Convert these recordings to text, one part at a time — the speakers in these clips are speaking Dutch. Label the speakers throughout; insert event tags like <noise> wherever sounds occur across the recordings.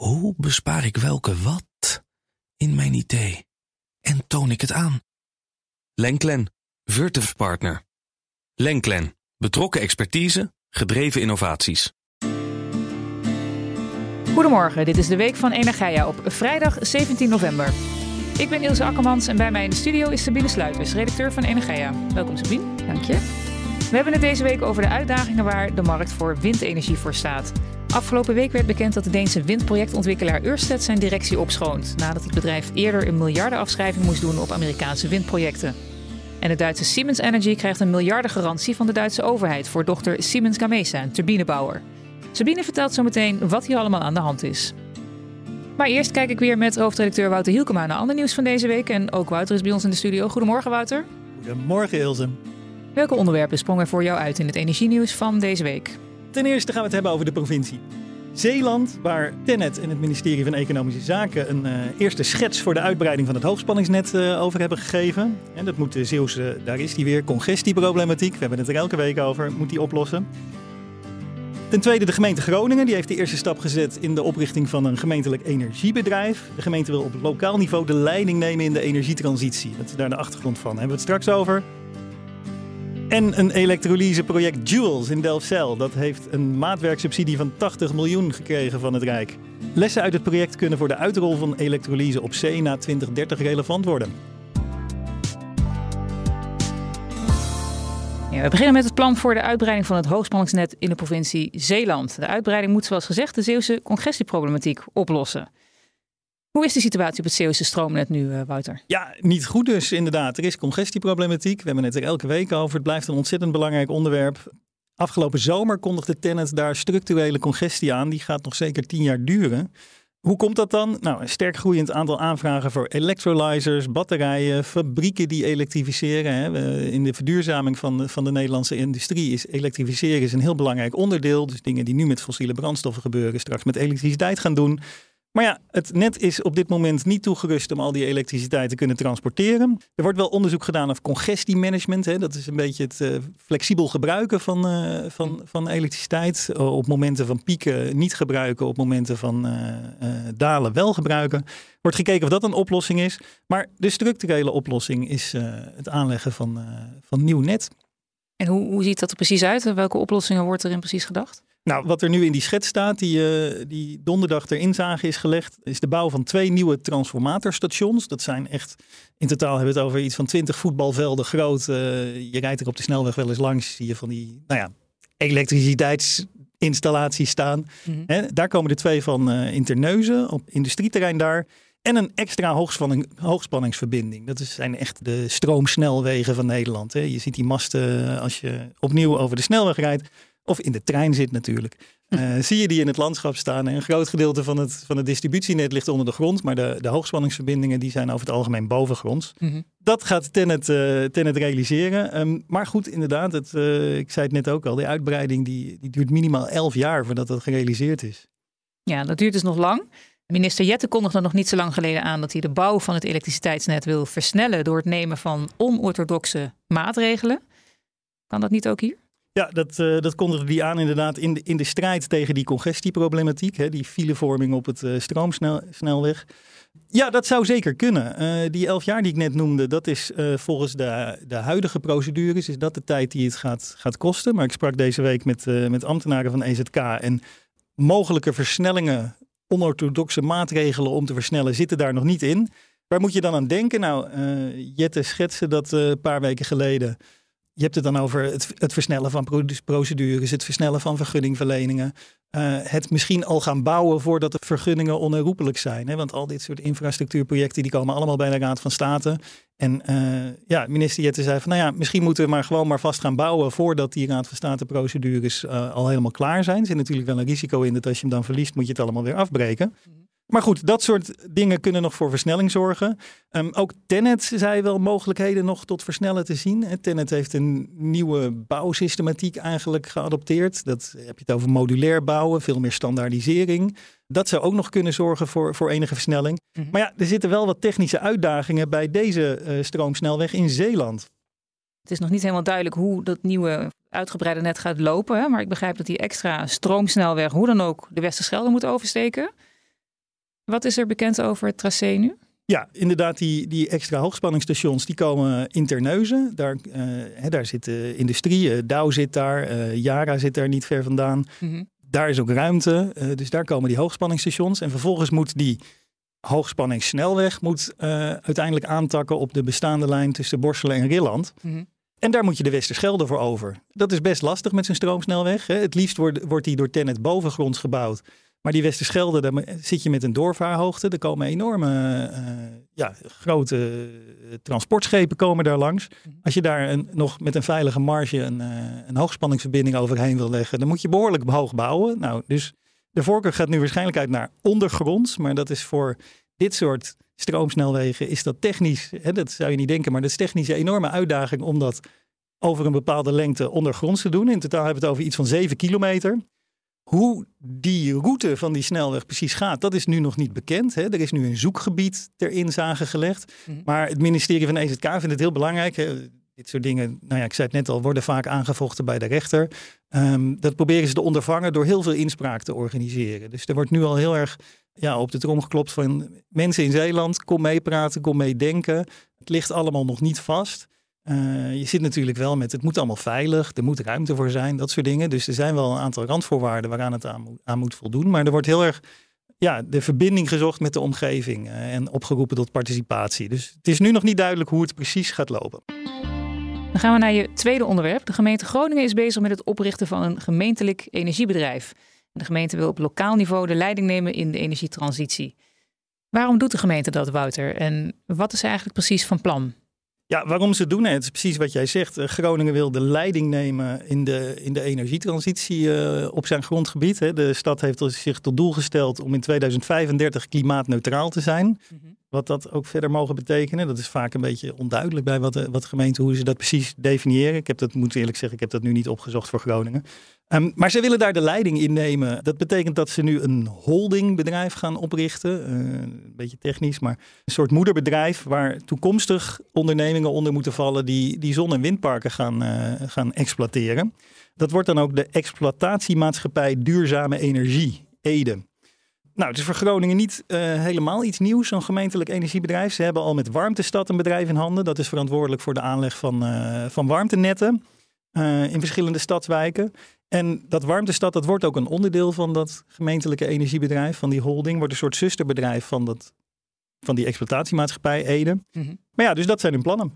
Speaker 1: Hoe bespaar ik welke wat in mijn idee en toon ik het aan?
Speaker 2: Lenklen, Virtuf Partner. Lenklen, betrokken expertise, gedreven innovaties.
Speaker 3: Goedemorgen, dit is de week van Energia op vrijdag 17 november. Ik ben Ilse Akkermans en bij mij in de studio is Sabine Sluiters, redacteur van Energia. Welkom Sabine.
Speaker 4: Dank je.
Speaker 3: We hebben het deze week over de uitdagingen waar de markt voor windenergie voor staat. Afgelopen week werd bekend dat de Deense windprojectontwikkelaar Ørsted zijn directie opschoont, nadat het bedrijf eerder een miljardenafschrijving moest doen op Amerikaanse windprojecten. En de Duitse Siemens Energy krijgt een miljardengarantie van de Duitse overheid voor dochter Siemens Gamesa, een turbinebouwer. Sabine vertelt zo meteen wat hier allemaal aan de hand is. Maar eerst kijk ik weer met hoofdredacteur Wouter Hielkema naar ander nieuws van deze week. En ook Wouter is bij ons in de studio. Goedemorgen Wouter.
Speaker 5: Goedemorgen Ilse.
Speaker 3: Welke onderwerpen sprongen voor jou uit in het energienieuws van deze week?
Speaker 5: Ten eerste gaan we het hebben over de provincie. Zeeland, waar Tennet en het ministerie van Economische Zaken een uh, eerste schets voor de uitbreiding van het hoogspanningsnet uh, over hebben gegeven. En dat moet de Zeeuwse, daar is die weer, congestieproblematiek, we hebben het er elke week over, moet die oplossen. Ten tweede de gemeente Groningen, die heeft de eerste stap gezet in de oprichting van een gemeentelijk energiebedrijf. De gemeente wil op lokaal niveau de leiding nemen in de energietransitie. Dat is daar de achtergrond van, daar hebben we het straks over. En een elektrolyseproject Jules in Delfzijl. Dat heeft een maatwerksubsidie van 80 miljoen gekregen van het Rijk. Lessen uit het project kunnen voor de uitrol van elektrolyse op zee na 2030 relevant worden.
Speaker 3: Ja, we beginnen met het plan voor de uitbreiding van het hoogspanningsnet in de provincie Zeeland. De uitbreiding moet, zoals gezegd, de Zeeuwse congestieproblematiek oplossen. Hoe is de situatie op het Zeeuwse stroomnet nu, eh, Wouter?
Speaker 5: Ja, niet goed dus inderdaad. Er is congestieproblematiek. We hebben het er elke week over. Het blijft een ontzettend belangrijk onderwerp. Afgelopen zomer kondigde Tennet daar structurele congestie aan. Die gaat nog zeker tien jaar duren. Hoe komt dat dan? Nou, een sterk groeiend aantal aanvragen voor electrolyzers, batterijen, fabrieken die elektrificeren. Hè. In de verduurzaming van de, van de Nederlandse industrie is elektrificeren is een heel belangrijk onderdeel. Dus dingen die nu met fossiele brandstoffen gebeuren, straks met elektriciteit gaan doen. Maar ja, het net is op dit moment niet toegerust om al die elektriciteit te kunnen transporteren. Er wordt wel onderzoek gedaan of congestiemanagement. Dat is een beetje het uh, flexibel gebruiken van, uh, van, van elektriciteit. Uh, op momenten van pieken niet gebruiken, op momenten van dalen wel gebruiken. Wordt gekeken of dat een oplossing is. Maar de structurele oplossing is het aanleggen van, van nieuw net.
Speaker 3: En hoe, hoe ziet dat er precies uit? Welke oplossingen wordt erin precies gedacht?
Speaker 5: Nou, wat er nu in die schets staat, die, uh, die donderdag ter inzage is gelegd, is de bouw van twee nieuwe transformatorstations. Dat zijn echt, in totaal hebben we het over iets van 20 voetbalvelden groot. Uh, je rijdt er op de snelweg wel eens langs, zie je van die, nou ja, elektriciteitsinstallaties staan. Mm -hmm. daar komen de twee van uh, in Terneuzen, op industrieterrein daar. En een extra hoogspanning, hoogspanningsverbinding. Dat zijn echt de stroomsnelwegen van Nederland. Hè. Je ziet die masten als je opnieuw over de snelweg rijdt of in de trein zit natuurlijk. Uh, <laughs> zie je die in het landschap staan. En een groot gedeelte van het, van het distributienet ligt onder de grond. Maar de, de hoogspanningsverbindingen die zijn over het algemeen bovengronds. Mm Dat gaat Tennet, uh, Tennet realiseren. Um, maar goed, inderdaad, het, uh, ik zei het net ook al. De uitbreiding die, die duurt minimaal elf jaar voordat dat gerealiseerd is.
Speaker 3: Ja, dat duurt dus nog lang. Minister Jette kondigde nog niet zo lang geleden aan dat hij de bouw van het elektriciteitsnet wil versnellen door het nemen van onorthodoxe maatregelen. Kan dat niet ook hier?
Speaker 5: Ja, dat, uh, dat kondigde die aan inderdaad in de, in de strijd tegen die congestieproblematiek. Hè, die filevorming op het uh, stroomsnelweg. Ja, dat zou zeker kunnen. Uh, die elf jaar die ik net noemde, dat is volgens de, de huidige procedures, is dat de tijd die het gaat, gaat kosten. Maar ik sprak deze week met, met ambtenaren van EZK en mogelijke versnellingen, onorthodoxe maatregelen om te versnellen, zitten daar nog niet in. Waar moet je dan aan denken? Nou, Jette schetste dat een paar weken geleden je hebt het dan over het, het versnellen van procedures, het versnellen van vergunningverleningen. Uh, het misschien al gaan bouwen voordat de vergunningen onherroepelijk zijn. Hè? Want al dit soort infrastructuurprojecten die komen allemaal bij de Raad van State. En uh, ja, minister Jette zei van nou ja, misschien moeten we maar gewoon maar vast gaan bouwen voordat die Raad van State procedures uh, al helemaal klaar zijn. Er zit natuurlijk wel een risico in dat als je hem dan verliest, moet je het allemaal weer afbreken. Mhm. Maar goed, dat soort dingen kunnen nog voor versnelling zorgen. Um, ook Tenet zei wel mogelijkheden nog tot versnellen te zien. Tenet heeft een nieuwe bouwsystematiek eigenlijk geadopteerd. Dat heb je het over modulair bouwen, veel meer standaardisering. Dat zou ook nog kunnen zorgen voor, voor enige versnelling. Mm -hmm. Maar ja, er zitten wel wat technische uitdagingen bij deze uh, stroomsnelweg in Zeeland.
Speaker 3: Het is nog niet helemaal duidelijk hoe dat nieuwe uitgebreide net gaat lopen. Hè? Maar ik begrijp dat die extra stroomsnelweg hoe dan ook de Westerschelde moet oversteken. Wat is er bekend over het tracé nu?
Speaker 5: Ja, inderdaad, die, die extra hoogspanningsstations die komen in Terneuzen. Daar, uh, hè, daar zit de industrie, uh, Dow zit daar, uh, Yara zit daar niet ver vandaan. Mm-hmm. Daar is ook ruimte, dus daar komen die hoogspanningsstations. En vervolgens moet die hoogspanningssnelweg moet, uiteindelijk aantakken op de bestaande lijn tussen Borselen en Rilland. Mm-hmm. En daar moet je de Westerschelde voor over. Dat is best lastig met zijn stroomsnelweg. Hè. Het liefst wordt, wordt die door Tennet bovengronds gebouwd. Maar die Westerschelde, daar zit je met een doorvaarhoogte. Er komen enorme uh, ja, grote eh, transportschepen komen daar langs. Mhm. Als je daar een, nog met een veilige marge een, uh, een hoogspanningsverbinding overheen wil leggen, dan moet je behoorlijk hoog bouwen. Nou, dus de voorkeur gaat nu waarschijnlijk uit naar ondergronds. Maar dat is voor dit soort stroomsnelwegen, is dat technisch, hè, dat zou je niet denken, maar dat is technisch een enorme uitdaging om dat over een bepaalde lengte ondergronds te doen. In totaal hebben we het over iets van 7 kilometer. Hoe die route van die snelweg precies gaat, dat is nu nog niet bekend. Hè. Er is nu een zoekgebied ter inzage gelegd. Mhm. Maar het ministerie van EZK vindt het heel belangrijk. Hè. Dit soort dingen, nou ja, ik zei het net al, worden vaak aangevochten bij de rechter. Um, dat proberen ze te ondervangen door heel veel inspraak te organiseren. Dus er wordt nu al heel erg ja, op de trom geklopt van mensen in Zeeland, kom meepraten, kom meedenken. Het ligt allemaal nog niet vast. Uh, je zit natuurlijk wel met het moet allemaal veilig, er moet ruimte voor zijn, dat soort dingen. Dus er zijn wel een aantal randvoorwaarden waaraan het aan, moet voldoen. Maar er wordt heel erg ja, de verbinding gezocht met de omgeving uh, en opgeroepen tot participatie. Dus het is nu nog niet duidelijk hoe het precies gaat lopen.
Speaker 3: Dan gaan we naar je tweede onderwerp. De gemeente Groningen is bezig met het oprichten van een gemeentelijk energiebedrijf. De gemeente wil op lokaal niveau de leiding nemen in de energietransitie. Waarom doet de gemeente dat, Wouter? En wat is eigenlijk precies van plan?
Speaker 5: Ja, waarom ze doen het is precies wat jij zegt. Eh, Groningen wil de leiding nemen in de, in de energietransitie uh, op zijn grondgebied. Hè. De stad heeft zich tot doel gesteld om in 2035 klimaatneutraal te zijn. Mhm. Wat dat ook verder mogen betekenen, dat is vaak een beetje onduidelijk bij wat de, wat gemeenten, hoe ze dat precies definiëren. Ik heb dat, moet eerlijk zeggen, ik heb dat nu niet opgezocht voor Groningen. Um, maar ze willen daar de leiding in nemen. Dat betekent dat ze nu een holdingbedrijf gaan oprichten. Uh, een beetje technisch, maar een soort moederbedrijf waar toekomstig ondernemingen onder moeten vallen die, die zon- en windparken gaan, uh, gaan exploiteren. Dat wordt dan ook de exploitatiemaatschappij duurzame energie, Ede. Nou, het is voor Groningen niet uh, helemaal iets nieuws, zo'n gemeentelijk energiebedrijf. Ze hebben al met Warmtestad een bedrijf in handen. Dat is verantwoordelijk voor de aanleg van, uh, van warmtenetten uh, in verschillende stadswijken. En dat Warmtestad, dat wordt ook een onderdeel van dat gemeentelijke energiebedrijf, van die holding. Wordt een soort zusterbedrijf van, dat, van die exploitatiemaatschappij Ede. Mm -hmm. Maar ja, dus dat zijn hun plannen.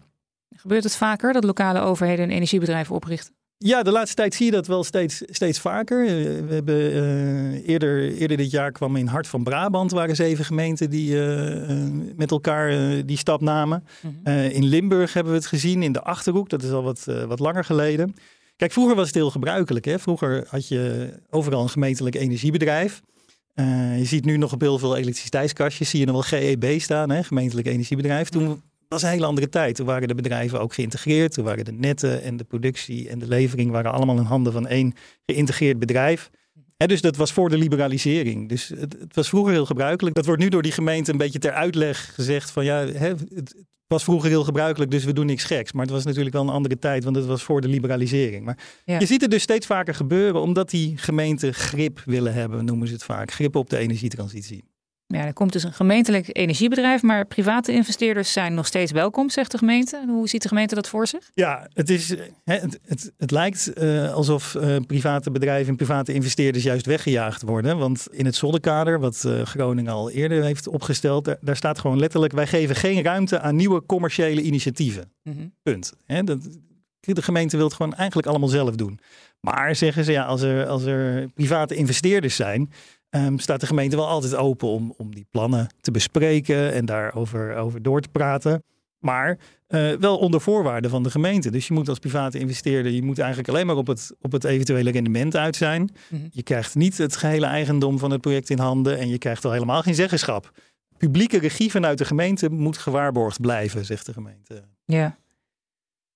Speaker 3: Gebeurt het vaker dat lokale overheden een energiebedrijf oprichten?
Speaker 5: Ja, de laatste tijd zie je dat wel steeds, steeds vaker. We hebben uh, eerder, eerder dit jaar kwam in Hart van Brabant, waren zeven gemeenten die uh, met elkaar uh, die stap namen. -hmm. in Limburg hebben we het gezien, in de Achterhoek, dat is al wat, wat langer geleden. Kijk, vroeger was het heel gebruikelijk. Hè? Vroeger had je overal een gemeentelijk energiebedrijf. je ziet nu nog op heel veel elektriciteitskastjes, zie je nog wel GEB staan, hè? gemeentelijk energiebedrijf. Toen was een hele andere tijd. Toen waren de bedrijven ook geïntegreerd. Toen waren de netten en de productie en de levering waren allemaal in handen van één geïntegreerd bedrijf. En dus dat was voor de liberalisering. Dus het, het, was vroeger heel gebruikelijk. Dat wordt nu door die gemeente een beetje ter uitleg gezegd van ja, hè, het was vroeger heel gebruikelijk, dus we doen niks geks. Maar het was natuurlijk wel een andere tijd, want het was voor de liberalisering. Maar ja. je ziet het dus steeds vaker gebeuren, omdat die gemeenten grip willen hebben, noemen ze het vaak. Grip op de energietransitie.
Speaker 3: Ja, er komt dus een gemeentelijk energiebedrijf, maar private investeerders zijn nog steeds welkom, zegt de gemeente. Hoe ziet de gemeente dat voor zich?
Speaker 5: Ja, het, is, het, het, het lijkt uh, alsof uh, private bedrijven en private investeerders juist weggejaagd worden. Want in het zonnekader, wat uh, Groningen al eerder heeft opgesteld, daar, daar, staat gewoon letterlijk: wij geven geen ruimte aan nieuwe commerciële initiatieven. Mm -hmm. Punt. Dat, de gemeente wil het gewoon eigenlijk allemaal zelf doen. Maar zeggen ze ja, als er, als er private investeerders zijn, um, staat de gemeente wel altijd open om, om die plannen te bespreken en daarover over door te praten. Maar uh, wel onder voorwaarden van de gemeente. Dus je moet als private investeerder, je moet eigenlijk alleen maar op het, op het eventuele rendement uit zijn. Mm -hmm. Je krijgt niet het gehele eigendom van het project in handen en je krijgt al helemaal geen zeggenschap. Publieke regie vanuit de gemeente moet gewaarborgd blijven, zegt de gemeente.
Speaker 3: Ja.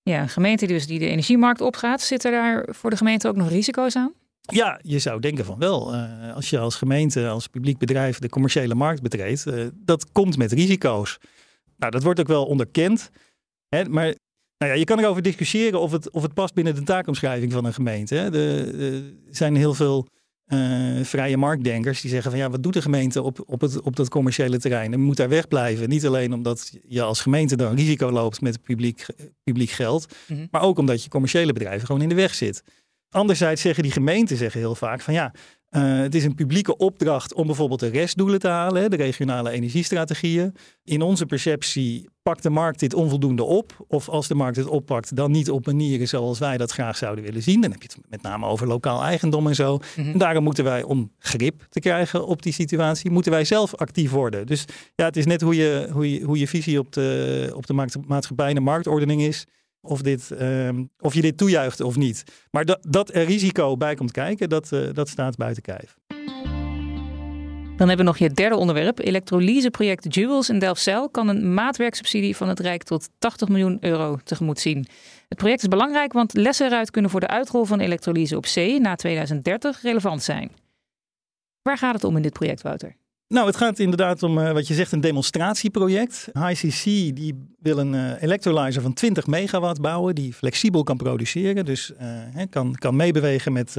Speaker 3: Ja, een gemeente dus die de energiemarkt opgaat, zitten daar voor de gemeente ook nog risico's aan?
Speaker 5: Ja, je zou denken van wel. Uh, als je als gemeente, als publiek bedrijf de commerciële markt betreedt, uh, dat komt met risico's. Nou, dat wordt ook wel onderkend. Hè, maar nou ja, je kan erover discussiëren of het, of het past binnen de taakomschrijving van een gemeente. Hè. Er zijn heel veel vrije marktdenkers die zeggen van ja, wat doet de gemeente op, op, het, op dat commerciële terrein? En moet daar wegblijven. Niet alleen omdat je als gemeente dan risico loopt met publiek, publiek geld, mhm. maar ook omdat je commerciële bedrijven gewoon in de weg zit. Anderzijds zeggen die gemeenten zeggen heel vaak van ja, uh, het is een publieke opdracht om bijvoorbeeld de restdoelen te halen, de regionale energiestrategieën. In onze perceptie pakt de markt dit onvoldoende op. Of als de markt het oppakt, dan niet op manieren zoals wij dat graag zouden willen zien. Dan heb je het met name over lokaal eigendom en zo. Mhm. En daarom moeten wij, om grip te krijgen op die situatie, moeten wij zelf actief worden. Dus ja, het is net hoe je, hoe je, hoe je visie op de, op de maatschappij en de marktordening is of, dit, ehm, of je dit toejuicht of niet. Maar dat, dat er risico bij komt kijken, dat, uh, dat staat buiten kijf.
Speaker 3: Dan hebben we nog je derde onderwerp. Elektrolyseproject Jewels in Delfzijl kan een maatwerksubsidie van het Rijk tot 80 miljoen euro tegemoet zien. Het project is belangrijk, want lessen eruit kunnen voor de uitrol van elektrolyse op zee na 2030 relevant zijn. Waar gaat het om in dit project, Wouter?
Speaker 5: Nou, het gaat inderdaad om uh, wat je zegt, een demonstratieproject. HCC die wil een uh, electrolyzer van 20 megawatt bouwen, die flexibel kan produceren. Dus uh, kan, kan meebewegen met,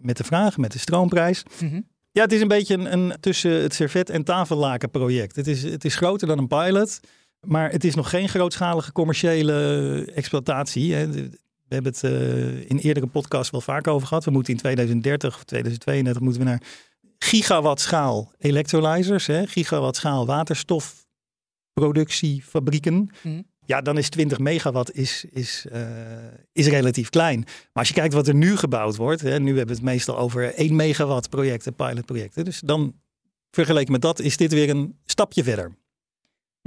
Speaker 5: met de vraag, met de stroomprijs. Mhm. Ja, het is een beetje een, een, tussen het servet en tafellaken project. Het is, het is groter dan een pilot, maar het is nog geen grootschalige commerciële exploitatie. Hè. We hebben het in eerdere podcasts wel vaak over gehad. We moeten in 2030 of 2032 moeten we naar gigawatt schaal electrolyzers, hè, gigawatt schaal waterstofproductiefabrieken. Mhm. Ja, dan is 20 megawatt is, is, uh, is relatief klein. Maar als je kijkt wat er nu gebouwd wordt, hè, nu hebben we het meestal over 1 megawatt projecten, pilotprojecten. Dus dan vergeleken met dat is dit weer een stapje verder.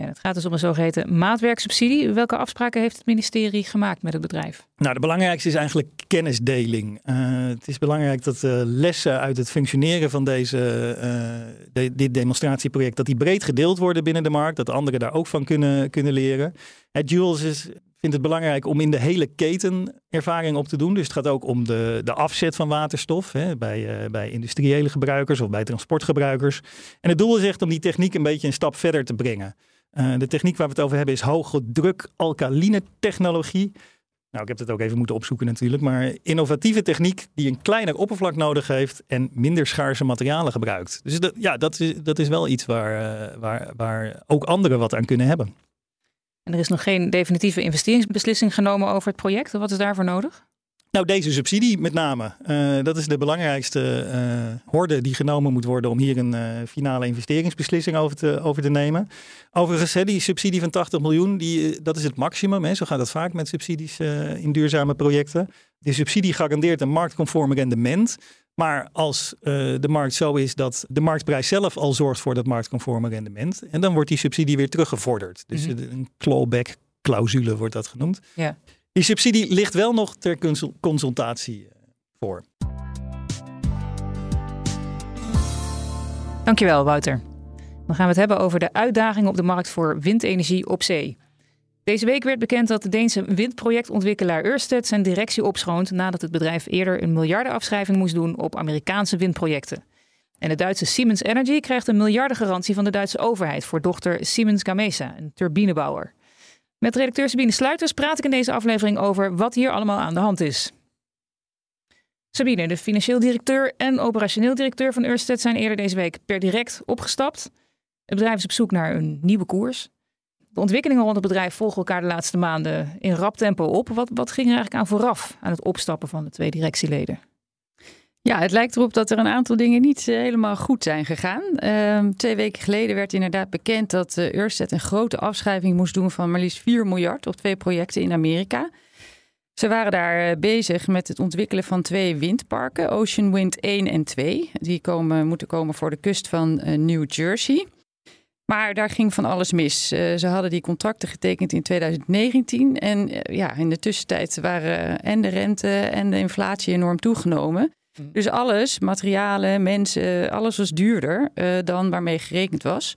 Speaker 3: Ja, het gaat dus om een zogeheten maatwerksubsidie. Welke afspraken heeft het ministerie gemaakt met het bedrijf?
Speaker 5: Nou, de belangrijkste is eigenlijk kennisdeling. Uh, het is belangrijk dat de lessen uit het functioneren van deze, uh, dit demonstratieproject, dat die breed gedeeld worden binnen de markt, dat anderen daar ook van kunnen, kunnen leren. Het Jules is, vindt het belangrijk om in de hele keten ervaring op te doen. Dus het gaat ook om de, de afzet van waterstof hè, bij, uh, bij industriële gebruikers of bij transportgebruikers. En het doel is echt om die techniek een beetje een stap verder te brengen. Uh, de techniek waar we het over hebben is hoge druk alkaline technologie. Nou, ik heb het ook even moeten opzoeken natuurlijk, maar innovatieve techniek die een kleiner oppervlak nodig heeft en minder schaarse materialen gebruikt. Dus dat, ja, dat is, dat is wel iets waar, uh, waar, waar ook anderen wat aan kunnen hebben.
Speaker 3: En er is nog geen definitieve investeringsbeslissing genomen over het project. Wat is daarvoor nodig?
Speaker 5: Nou, deze subsidie met name. Uh, dat is de belangrijkste uh, horde die genomen moet worden om hier een uh, finale investeringsbeslissing over te, over te nemen. Overigens, hè, die subsidie van 80 miljoen, die, dat is het maximum. Hè. Zo gaat het vaak met subsidies in duurzame projecten. De subsidie garandeert een marktconform rendement. Maar als de markt zo is dat de marktprijs zelf al zorgt voor dat marktconforme rendement. En dan wordt die subsidie weer teruggevorderd. Dus mm een clawback clausule wordt dat genoemd. Ja. Die subsidie ligt wel nog ter consultatie eh, voor.
Speaker 3: Dankjewel, Wouter. Dan gaan we het hebben over de uitdagingen op de markt voor windenergie op zee. Deze week werd bekend dat de Deense windprojectontwikkelaar Ørsted zijn directie opschoont nadat het bedrijf eerder een miljardenafschrijving moest doen op Amerikaanse windprojecten. En de Duitse Siemens Energy krijgt een miljardengarantie van de Duitse overheid voor dochter Siemens Gamesa, een turbinebouwer. Met redacteur Sabine Sluiters praat ik in deze aflevering over wat hier allemaal aan de hand is. Sabine, de financieel directeur en operationeel directeur van Ørsted zijn eerder deze week per direct opgestapt. Het bedrijf is op zoek naar een nieuwe koers. De ontwikkelingen rond het bedrijf volgen elkaar de laatste maanden in rap tempo op. Wat, wat ging er eigenlijk aan vooraf aan het opstappen van de twee directieleden?
Speaker 4: Ja, het lijkt erop dat er een aantal dingen niet eh, helemaal goed zijn gegaan. Ehm, twee weken geleden werd inderdaad bekend dat uh, een grote afschrijving moest doen van maar liefst 4 miljard op twee projecten in Amerika. Ze waren daar eh, bezig met het ontwikkelen van twee windparken, Ocean Wind 1 en 2. Die komen, moeten komen voor de kust van New Jersey. Maar daar ging van alles mis. ze hadden die contracten getekend in 2019. En ja, in de tussentijd waren en de rente en de inflatie enorm toegenomen. Mm. Dus alles, materialen, mensen, alles was duurder uh, dan waarmee gerekend was.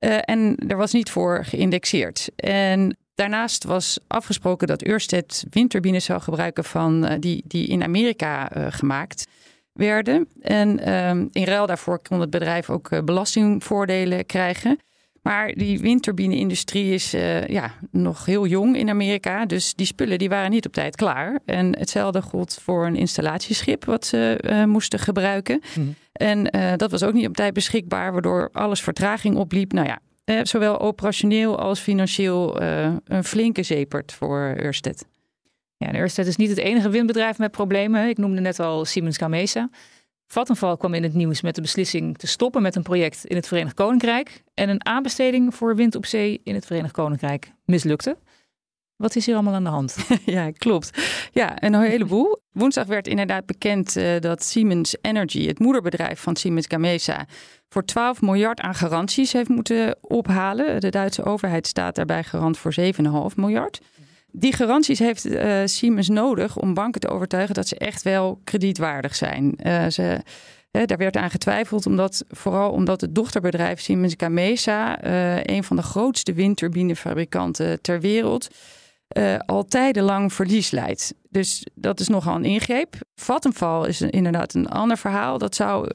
Speaker 4: Uh, en er was niet voor geïndexeerd. En daarnaast was afgesproken dat Ørsted windturbines zou gebruiken van, uh, die, die in Amerika gemaakt werden. En ehm, in ruil daarvoor kon het bedrijf ook belastingvoordelen krijgen. Maar die windturbine-industrie is uh, ja, nog heel jong in Amerika. Dus die spullen die waren niet op tijd klaar. En hetzelfde gold voor een installatieschip wat ze uh, moesten gebruiken. Mm. En uh, dat was ook niet op tijd beschikbaar, waardoor alles vertraging opliep. Nou ja, zowel operationeel als financieel een flinke zepert voor Ørsted.
Speaker 3: Ja, de Ørsted is niet het enige windbedrijf met problemen. Ik noemde net al Siemens Gamesa. Vattenfall kwam in het nieuws met de beslissing te stoppen met een project in het Verenigd Koninkrijk. En een aanbesteding voor wind op zee in het Verenigd Koninkrijk mislukte. Wat is hier allemaal aan de hand? <laughs>
Speaker 4: ja, klopt. Ja, een heleboel. Woensdag werd inderdaad bekend uh, dat Siemens Energy, het moederbedrijf van Siemens Gamesa, voor 12 miljard aan garanties heeft moeten ophalen. De Duitse overheid staat daarbij garant voor 7,5 miljard die garanties heeft uh, Siemens nodig om banken te overtuigen dat ze echt wel kredietwaardig zijn. Uh, ze, daar werd aan getwijfeld, omdat, vooral omdat het dochterbedrijf Siemens Gamesa, uh, een van de grootste windturbinefabrikanten ter wereld, al tijdenlang verlies leidt. Dus dat is nogal een ingreep. Vattenfall is inderdaad een ander verhaal. Dat zou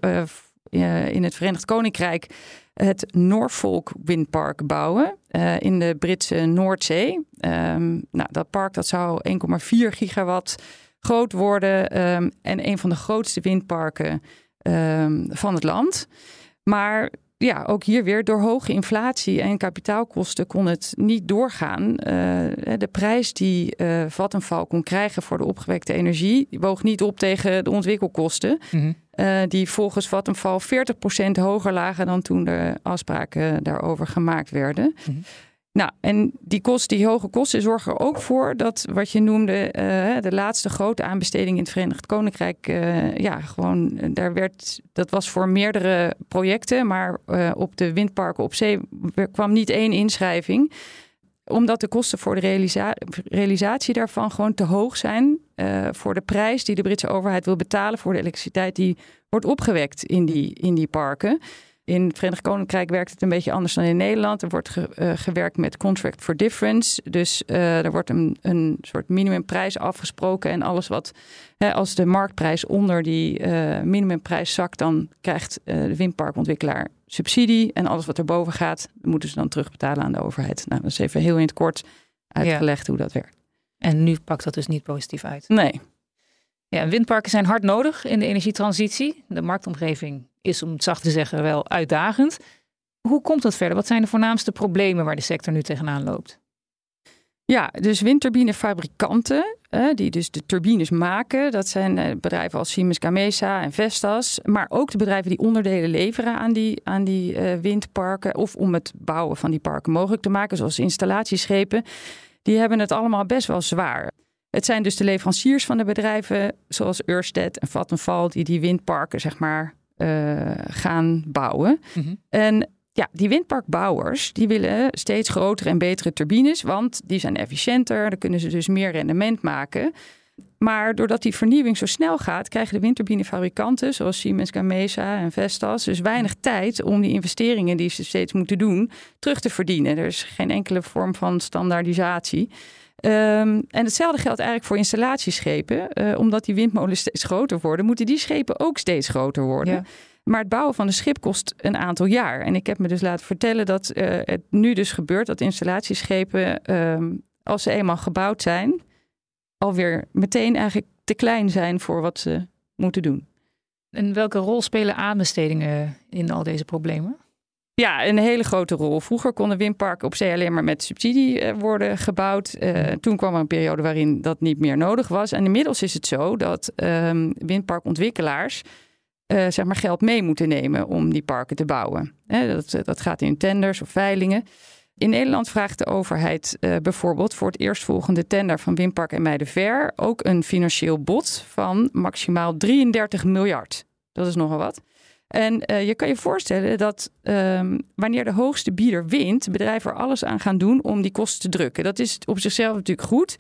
Speaker 4: in het Verenigd Koninkrijk het Norfolk Windpark bouwen uh, in de Britse Noordzee. Um, nou, dat park dat zou 1,4 gigawatt groot worden um, en een van de grootste windparken um, van het land. Maar ja, ook hier weer door hoge inflatie en kapitaalkosten kon het niet doorgaan. Uh, de prijs die uh, Vattenfall kon krijgen voor de opgewekte energie, woog niet op tegen de ontwikkelkosten. -hmm. Uh, die volgens Vattenfall 40% hoger lagen dan toen de afspraken daarover gemaakt werden. Mm -hmm. Nou, en die, kosten, die hoge kosten zorgen er ook voor dat wat je noemde, uh, de laatste grote aanbesteding in het Verenigd Koninkrijk, uh, ja, gewoon, daar werd, dat was voor meerdere projecten, maar op de windparken op zee kwam niet één inschrijving omdat de kosten voor de realisa realisatie daarvan gewoon te hoog zijn uh, voor de prijs die de Britse overheid wil betalen voor de elektriciteit die wordt opgewekt in die, in die parken. In het Verenigd Koninkrijk werkt het een beetje anders dan in Nederland. Er wordt ge, uh, gewerkt met contract for difference. Dus uh, er wordt een, een soort minimumprijs afgesproken. En alles wat, hè, als de marktprijs onder die minimumprijs zakt, dan krijgt de windparkontwikkelaar subsidie. En alles wat erboven gaat, moeten ze dan terugbetalen aan de overheid. Nou, dat is even heel in het kort uitgelegd ja. hoe dat werkt.
Speaker 3: En nu pakt dat dus niet positief uit.
Speaker 4: Nee.
Speaker 3: Ja, windparken zijn hard nodig in de energietransitie. De marktomgeving is, om het zacht te zeggen, wel uitdagend. Hoe komt dat verder? Wat zijn de voornaamste problemen waar de sector nu tegenaan loopt?
Speaker 4: Ja, dus windturbinefabrikanten, die dus de turbines maken. Dat zijn bedrijven als Siemens Gamesa en Vestas. Maar ook de bedrijven die onderdelen leveren aan die, aan die windparken. Of om het bouwen van die parken mogelijk te maken, zoals installatieschepen. Die hebben het allemaal best wel zwaar. Het zijn dus de leveranciers van de bedrijven, zoals Ørsted en Vattenfall, die die windparken zeg maar uh, gaan bouwen. Mm -hmm. En ja, die windparkbouwers die willen steeds grotere en betere turbines, want die zijn efficiënter, dan kunnen ze dus meer rendement maken. Maar doordat die vernieuwing zo snel gaat, krijgen de windturbinefabrikanten, zoals Siemens Gamesa en Vestas, dus weinig tijd om die investeringen die ze steeds moeten doen, terug te verdienen. Er is geen enkele vorm van standaardisatie. Um, en hetzelfde geldt eigenlijk voor installatieschepen. Uh, omdat die windmolens steeds groter worden, moeten die schepen ook steeds groter worden. Ja. Maar het bouwen van een schip kost een aantal jaar. En ik heb me dus laten vertellen dat uh, het nu dus gebeurt dat installatieschepen, um, als ze eenmaal gebouwd zijn, alweer meteen eigenlijk te klein zijn voor wat ze moeten doen.
Speaker 3: En welke rol spelen aanbestedingen in al deze problemen?
Speaker 4: Ja, een hele grote rol. Vroeger konden windparken op zee alleen maar met subsidie worden gebouwd. Uh, toen kwam er een periode waarin dat niet meer nodig was. En inmiddels is het zo dat um, windparkontwikkelaars uh, zeg maar geld mee moeten nemen om die parken te bouwen. Dat, dat gaat in tenders of veilingen. In Nederland vraagt de overheid uh, bijvoorbeeld voor het eerstvolgende tender van Windpark en Ver ook een financieel bod van maximaal 33 miljard. Dat is nogal wat. En je kan je voorstellen dat um, wanneer de hoogste bieder wint, bedrijven er alles aan gaan doen om die kosten te drukken. Dat is op zichzelf natuurlijk goed.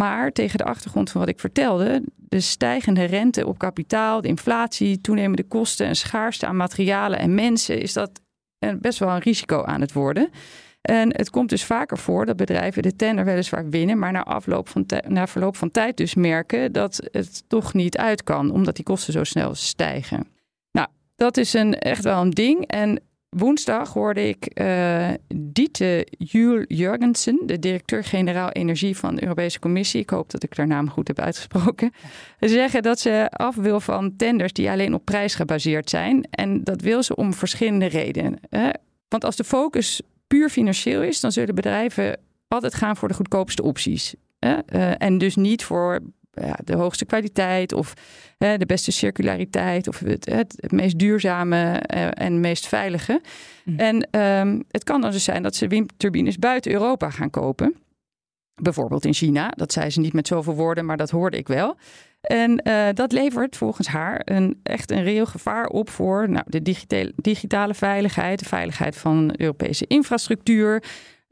Speaker 4: Maar tegen de achtergrond van wat ik vertelde, de stijgende rente op kapitaal, de inflatie, toenemende kosten en schaarste aan materialen en mensen, is dat best wel een risico aan het worden. En het komt dus vaker voor dat bedrijven de tender weliswaar winnen, maar na, van na verloop van tijd dus merken dat het toch niet uit kan, omdat die kosten zo snel stijgen dat is een, echt wel een ding. En woensdag hoorde ik uh, Diete Juul Jurgensen, de directeur-generaal energie van de Europese Commissie. Ik hoop dat ik haar naam goed heb uitgesproken. Zeggen dat ze af wil van tenders die alleen op prijs gebaseerd zijn. En dat wil ze om verschillende redenen. Want als de focus puur financieel is, dan zullen bedrijven altijd gaan voor de goedkoopste opties. Uh, en dus niet voor ja, de hoogste kwaliteit of hè, de beste circulariteit of het, het, meest duurzame uh, en meest veilige. Mm. En um, het kan dan dus zijn dat ze windturbines buiten Europa gaan kopen. Bijvoorbeeld in China. Dat zei ze niet met zoveel woorden, maar dat hoorde ik wel. En uh, dat levert volgens haar een, echt een reëel gevaar op voor nou, de digitale, digitale veiligheid, de veiligheid van Europese infrastructuur.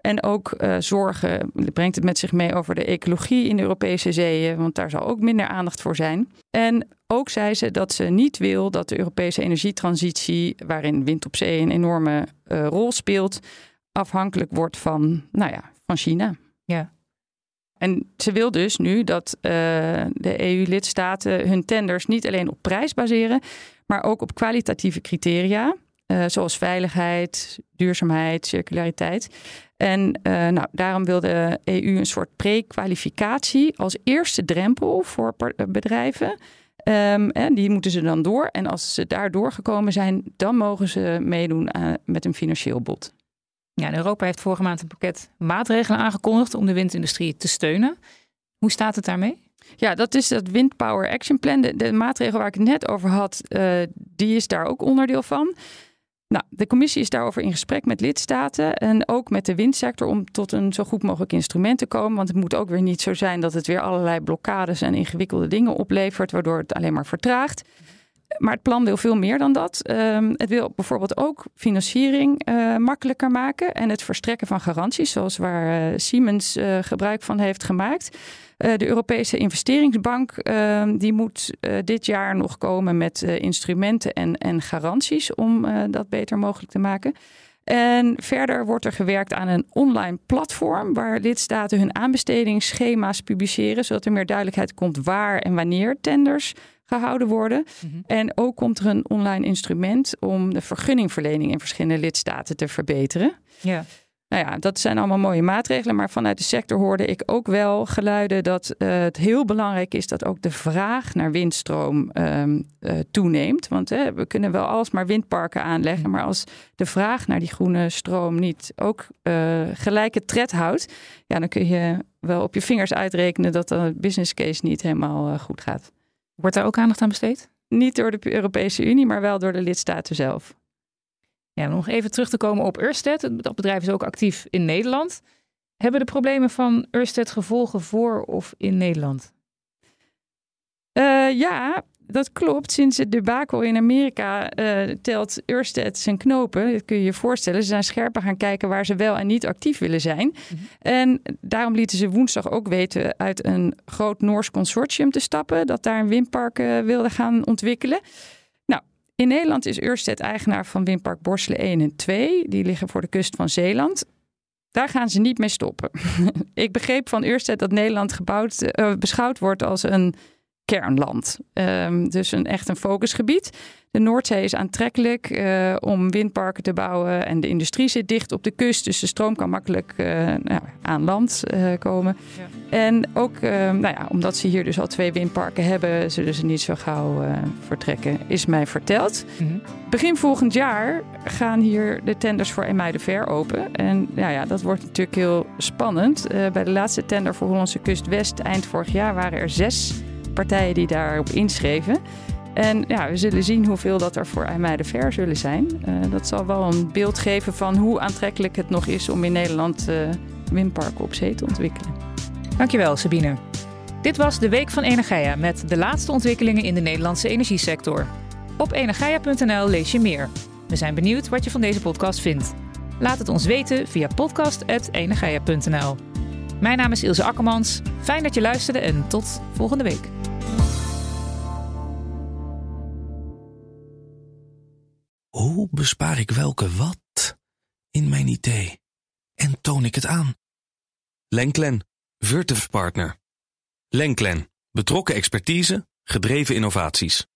Speaker 4: En ook uh, zorgen, brengt het met zich mee over de ecologie in de Europese zeeën, want daar zal ook minder aandacht voor zijn. En ook zei ze dat ze niet wil dat de Europese energietransitie, waarin wind op zee een enorme uh, rol speelt, afhankelijk wordt van, nou ja, van China.
Speaker 3: Ja.
Speaker 4: En ze wil dus nu dat uh, de EU-lidstaten hun tenders niet alleen op prijs baseren, maar ook op kwalitatieve criteria. Uh, zoals veiligheid, duurzaamheid, circulariteit. En uh, nou, daarom wil de EU een soort pre-kwalificatie als eerste drempel voor bedrijven. Um, en die moeten ze dan door. En als ze daar doorgekomen zijn, dan mogen ze meedoen aan, met een financieel bod.
Speaker 3: Ja, Europa heeft vorige maand een pakket maatregelen aangekondigd om de windindustrie te steunen. Hoe staat het daarmee?
Speaker 4: Ja, dat is dat Wind Power Action Plan. De, de maatregel waar ik het net over had, uh, die is daar ook onderdeel van. Nou, de commissie is daarover in gesprek met lidstaten en ook met de windsector om tot een zo goed mogelijk instrument te komen. Want het moet ook weer niet zo zijn dat het weer allerlei blokkades en ingewikkelde dingen oplevert, waardoor het alleen maar vertraagt. Maar het plan wil veel meer dan dat. Um, het wil bijvoorbeeld ook financiering uh, makkelijker maken en het verstrekken van garanties, zoals waar uh, Siemens uh, gebruik van heeft gemaakt. De Europese investeringsbank uh, die moet dit jaar nog komen met instrumenten en, en garanties om dat beter mogelijk te maken. En verder wordt er gewerkt aan een online platform waar lidstaten hun aanbestedingsschema's publiceren, zodat er meer duidelijkheid komt waar en wanneer tenders gehouden worden. Mm -hmm. En ook komt er een online instrument om de vergunningverlening in verschillende lidstaten te verbeteren.
Speaker 3: Ja.
Speaker 4: Nou ja, dat zijn allemaal mooie maatregelen. Maar vanuit de sector hoorde ik ook wel geluiden dat uh, het heel belangrijk is dat ook de vraag naar windstroom um, uh, toeneemt. Want hè, we kunnen wel alsmaar windparken aanleggen. Maar als de vraag naar die groene stroom niet ook uh, gelijke tred houdt, ja, dan kun je wel op je vingers uitrekenen dat de business case niet helemaal goed gaat.
Speaker 3: Wordt daar ook aandacht aan besteed?
Speaker 4: Niet door de Europese Unie, maar wel door de lidstaten zelf.
Speaker 3: Ja, om nog even terug te komen op Ørsted. Dat bedrijf is ook actief in Nederland. Hebben de problemen van Ørsted gevolgen voor of in Nederland?
Speaker 4: Uh, ja, dat klopt. Sinds het debakel in Amerika uh, telt Ørsted zijn knopen. Dat kun je je voorstellen. Ze zijn scherper gaan kijken waar ze wel en niet actief willen zijn. Mm -hmm. En daarom lieten ze woensdag ook weten uit een groot Noors consortium te stappen. Dat daar een windpark uh, wilde gaan ontwikkelen. In Nederland is Ørsted eigenaar van windpark Borselen 1 en 2. Die liggen voor de kust van Zeeland. Daar gaan ze niet mee stoppen. <laughs> Ik begreep van Ørsted dat Nederland gebouwd, uh, beschouwd wordt als een kernland. Um, dus een, echt een focusgebied. De Noordzee is aantrekkelijk uh, om windparken te bouwen. En de industrie zit dicht op de kust. Dus de stroom kan makkelijk uh, nou, aan land uh, komen. Ja. En ook nou ja, omdat ze hier dus al twee windparken hebben, zullen ze niet zo gauw vertrekken, is mij verteld. Mm -hmm. Begin volgend jaar gaan hier de tenders voor Emuidenver open. En nou ja, dat wordt natuurlijk heel spannend. bij de laatste tender voor Hollandse Kust West eind vorig jaar waren er zes partijen die daarop inschreven. En ja, we zullen zien hoeveel dat er voor IJmuiden ver zullen zijn. Uh, dat zal wel een beeld geven van hoe aantrekkelijk het nog is om in Nederland uh, windparken op zee te ontwikkelen.
Speaker 3: Dankjewel, Sabine. Dit was de Week van Energia met de laatste ontwikkelingen in de Nederlandse energiesector. Op energia.nl lees je meer. We zijn benieuwd wat je van deze podcast vindt. Laat het ons weten via podcast.energia.nl. Mijn naam is Ilse Akkermans. Fijn dat je luisterde en tot volgende week.
Speaker 1: Hoe bespaar ik welke wat in mijn idee en toon ik het aan?
Speaker 2: Lenklen, Virtuf Partner. Lenklen, betrokken expertise, gedreven innovaties.